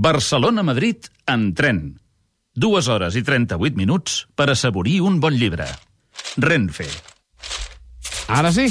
Barcelona-Madrid en tren. Dues hores i 38 minuts per assaborir un bon llibre. Renfe. Ara sí.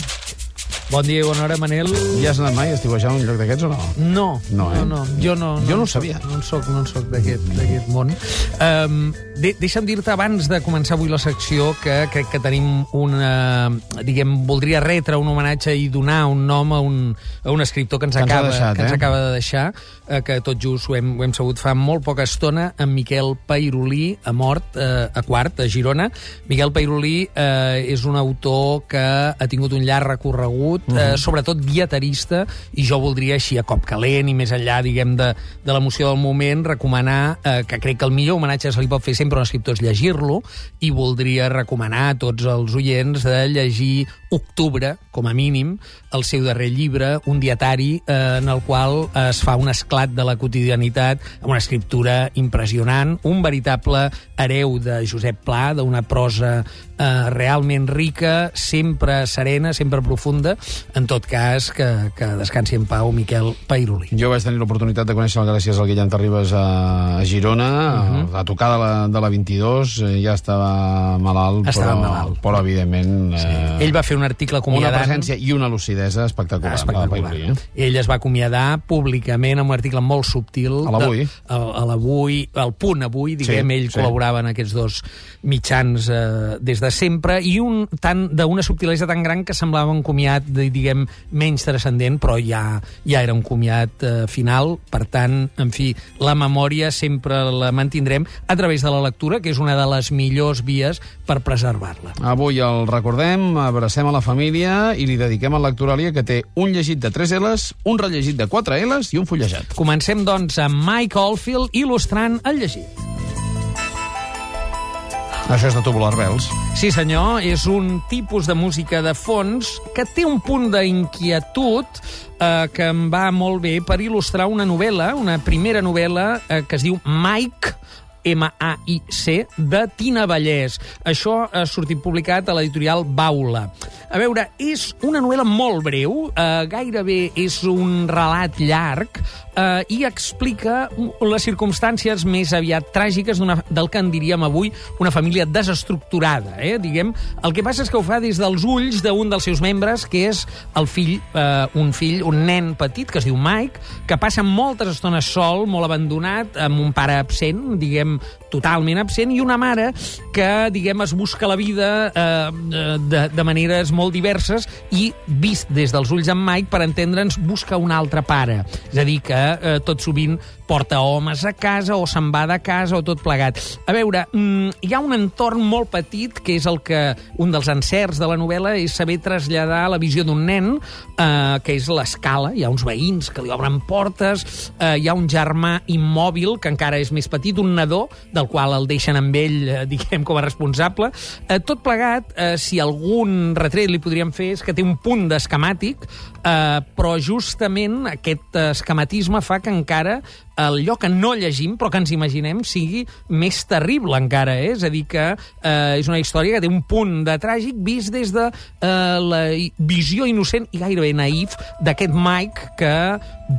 Bon dia i bona hora, Manel. Ja has anat mai a estiuejar un lloc d'aquests o no? No, No, eh? no, no. Jo no, Jo no ho sabia. No en soc, no en soc d'aquest món. Um, de, deixa'm dir-te, abans de començar avui la secció, que crec que tenim una... Diguem, voldria retre un homenatge i donar un nom a un, a un escriptor que ens, Que ens acaba, deixat, que ens eh? acaba de deixar, eh, que tot just ho hem, ho hem sabut fa molt poca estona, en Miquel Pairolí, ha mort eh, a Quart, a Girona. Miquel Pairolí eh, és un autor que ha tingut un llarg recorregut, Mhm. eh, sobretot dietarista, i jo voldria així a cop calent i més enllà, diguem, de, de l'emoció del moment, recomanar eh, que crec que el millor homenatge se li pot fer sempre a un escriptor és llegir-lo, i voldria recomanar a tots els oients de llegir Octubre, com a mínim, el seu darrer llibre, un dietari eh, en el qual es fa un esclat de la quotidianitat amb una escriptura impressionant, un veritable hereu de Josep Pla, d'una prosa eh, realment rica, sempre serena, sempre profunda, en tot cas, que, que descansi en pau Miquel Pairolí. Jo vaig tenir l'oportunitat de conèixer-lo gràcies al Guillem Terribas a, a Girona, Mhm. a tocar de la, de la 22, eh, ja estava malalt, Estava però, malalt. però evidentment... Eh, Ell va fer un article una acomiadant... presència i una lucidesa espectacular. espectacular. Pairolí, eh? Ell es va acomiadar públicament amb un article molt subtil. A l'Avui. A, l'Avui, al punt avui, diguem, Sí, ell sí. col·laborava en aquests dos mitjans eh, des de sempre, i un tant d'una subtilesa tan gran que semblava un comiat, diguem, menys transcendent, però ja, ja era un comiat eh, final. Per tant, en fi, la memòria sempre la mantindrem a través de la lectura, que és una de les millors vies per preservar-la. Avui el recordem, abracem a la família i li dediquem a Lectoràlia, que té un llegit de 3 L's, un rellegit de 4 L's i un fullejat. Comencem, doncs, amb Mike Oldfield il·lustrant el llegit. Això és de Tubular Bells. Sí, senyor, és un tipus de música de fons que té un punt d'inquietud eh, que em va molt bé per il·lustrar una novel·la, una primera novel·la eh, que es diu Mike, M-A-I-C, de Tina Vallès. Això ha sortit publicat a l'editorial Baula. A veure, és una novel·la molt breu, eh, gairebé és un relat llarg, eh, i explica les circumstàncies més aviat tràgiques del que en diríem avui una família desestructurada. Eh? Diguem, el que passa és que ho fa des dels ulls d'un dels seus membres, que és el fill, eh, un fill, un nen petit, que es diu Mike, que passa moltes estones sol, molt abandonat, amb un pare absent, diguem, totalment absent, i una mare que, diguem, es busca la vida eh, de, de maneres molt diverses i, vist des dels ulls d'en Mike, per entendre'ns, busca un altre pare. És a dir, que eh, tot sovint porta homes a casa o se'n va de casa o tot plegat. A veure, mm, hi ha un entorn molt petit que és el que un dels encerts de la novel·la és saber traslladar la visió d'un nen, eh, que és l'escala. Hi ha uns veïns que li obren portes, eh, hi ha un germà immòbil, que encara és més petit, un nadó, del qual el deixen amb ell, eh, diguem, com a responsable. Eh, tot plegat, eh, si algun retret li podríem fer, és que té un punt d'esquemàtic, eh, però justament aquest esquematisme fa que encara allò que no llegim, però que ens imaginem, sigui més terrible encara, eh? És a dir, que eh, és una història que té un punt de tràgic vist des de eh, la visió innocent i gairebé naïf d'aquest Mike que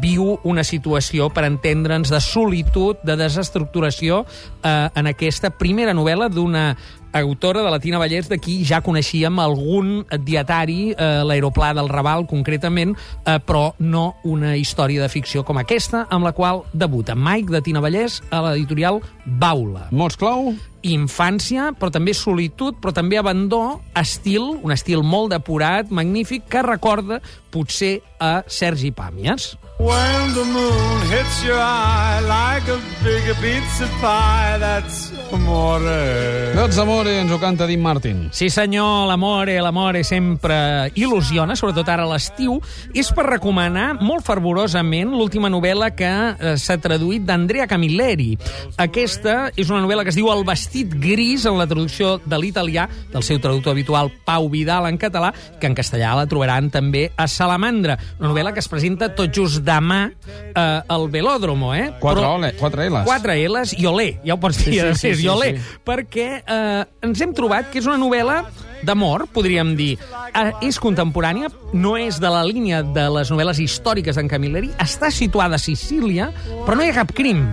viu una situació, per entendre'ns, de solitud, de desestructuració eh, en aquesta primera novel·la d'una autora de la Tina Vallès, de qui ja coneixíem algun dietari, eh, l'aeroplà del Raval, concretament, eh, però no una història de ficció com aquesta, amb la qual debuta Mike, de Tina Vallès, a l'editorial Baula. Mots clau? Infància, però també solitud, però també abandó, estil, un estil molt depurat, magnífic, que recorda, potser, a Sergi Pàmies. When the moon hits your eye like a big pizza pie, that's amore. Doncs amore, ens ho canta Dean Martin. Sí, senyor, l'amore, l'amore sempre il·lusiona, sobretot ara a l'estiu, és per recomanar molt fervorosament l'última novel·la que eh, s'ha traduït d'Andrea Camilleri. Aquesta és una novel·la que es diu El vestit gris, en la traducció de l'italià, del seu traductor habitual Pau Vidal en català, que en castellà la trobaran també a Salamandra. Una novel·la que es presenta tot just demà eh, al Velòdromo, eh? Quatre, ole, quatre L's. Quatre L's i olé, ja ho pots dir, Sí, sí, sí, sí, olé, sí. perquè eh, ens hem trobat que és una novel·la d'amor, podríem dir. Eh, És contemporània, no és de la línia de les novel·les històriques d'en Camilleri, està situada a Sicília, però no hi ha cap crim.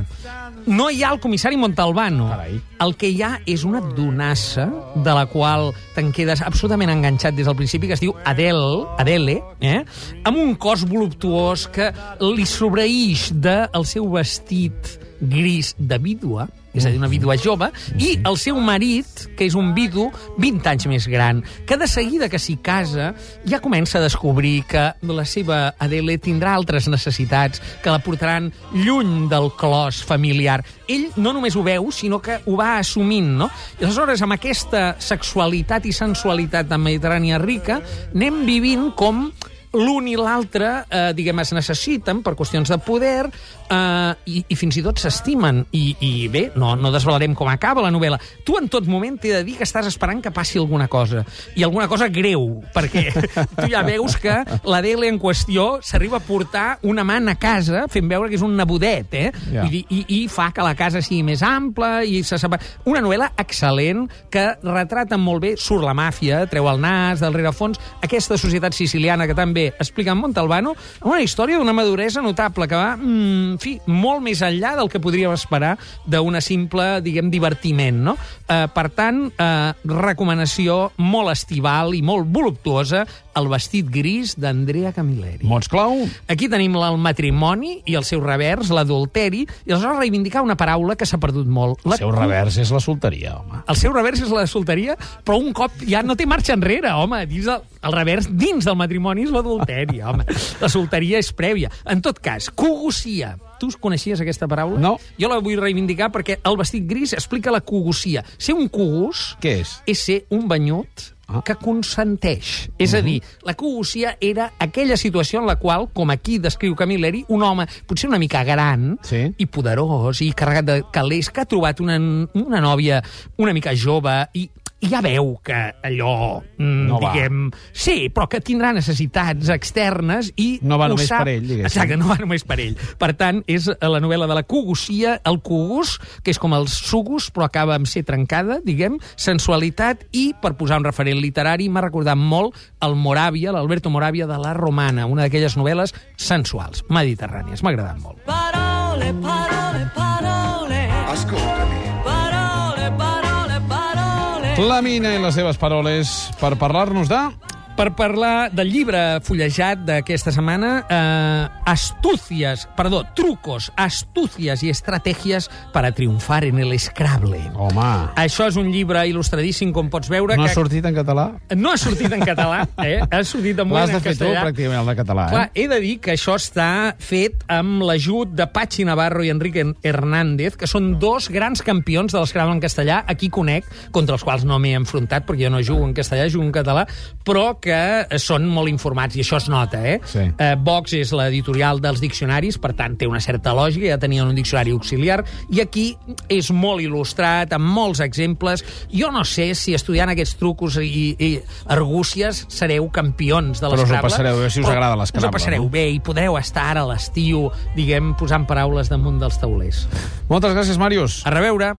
No hi ha el comissari Montalbano. Carai. El que hi ha és una donassa de la qual te'n quedes absolutament enganxat des del principi, que es diu Adele, Adele eh? amb un cos voluptuós que li sobreïix del seu vestit gris de vídua, és a dir, una vídua jove, i el seu marit, que és un vidu 20 anys més gran, que de seguida que s'hi casa ja comença a descobrir que la seva Adele tindrà altres necessitats que la portaran lluny del clos familiar. Ell no només ho veu, sinó que ho va assumint, no? I aleshores, amb aquesta sexualitat i sensualitat de Mediterrània rica, anem vivint com l'un i l'altre, eh, diguem, es necessiten per qüestions de poder eh, i, i fins i tot s'estimen. I, I bé, no, no desvelarem com acaba la novel·la. Tu en tot moment t'he de dir que estàs esperant que passi alguna cosa. I alguna cosa greu, perquè tu ja veus que l'Adele en qüestió s'arriba a portar una man a casa fent veure que és un nebodet, eh? Ja. Vull dir, i, i fa que la casa sigui més ampla i se separa. Una novel·la excel·lent que retrata molt bé, surt la màfia, treu el nas del rerefons, aquesta societat siciliana que també explica en Montalbano, una història d'una maduresa notable que va, mm, en fi, molt més enllà del que podríem esperar d'una simple, diguem, divertiment, no? Eh, per tant, eh, recomanació molt estival i molt voluptuosa, el vestit gris d'Andrea Camilleri. Mots clau? Aquí tenim el matrimoni i el seu revers, l'adulteri, i aleshores reivindicar una paraula que s'ha perdut molt. El seu revers és la solteria, home. el seu revers és la solteria, però un cop ja no té marxa enrere, home. Dins el, el revers dins del matrimoni és l'adulteri, home. La solteria és prèvia. En tot cas, cogossia. Tu coneixies aquesta paraula? No. Jo la vull reivindicar perquè el vestit gris explica la cogossia. Ser un cogos Què és? és ser un banyut Ah. que consenteix. És a dir, la cogossia era aquella situació en la qual, com aquí descriu Camilleri, un home potser una mica gran Sí. i poderós i carregat de calés que ha trobat una, una nòvia una mica jove i ja veu que allò, mm, No va. diguem... Sí, però que tindrà necessitats externes i No va només sap. per ell, diguéssim. Exacte, no va només per ell. Per tant, és la novel·la de la cogossia, el cogos, que és com els sugus, però acaba amb ser trencada, diguem, sensualitat, i, per posar un referent literari, m'ha recordat molt el Moravia, l'Alberto Moravia de la Romana, una d'aquelles novel·les sensuals, mediterrànies. M'ha agradat molt. Parole, parole, parole. Ascoltami. La Mina i les seves paroles per parlar-nos de... Per parlar del llibre fullejat d'aquesta setmana, eh, Astucias, perdó, trucos, astucias i estratègies per a triomfar en el Scrabble. Home, Això és un llibre il·lustradíssim, com pots veure. no ha que... sortit en català? No ha sortit en català, eh? ha sortit moment L'has de en fer tu, castellà. pràcticament, el de català, Clar, eh? he de dir que això està fet amb l'ajut de Pachi Navarro i Enrique Hernández, que són dos grans campions de l'escrable en castellà, aquí conec, contra els quals no m'he enfrontat, perquè jo no jugo en castellà, jugo en català, però que són molt informats, i això es nota, eh? Sí. eh Vox és l'editorial dels diccionaris, per tant, té una certa lògica, ja tenien un diccionari auxiliar, i aquí és molt il·lustrat, amb molts exemples. Jo no sé si estudiant aquests trucos i, i argúcies sereu campions de Però us ho passareu bé si us agrada l'escrable, Us ho passareu no? bé i podreu estar ara a l'estiu, diguem, posant paraules damunt dels taulers. Moltes gràcies, Màrius. A reveure!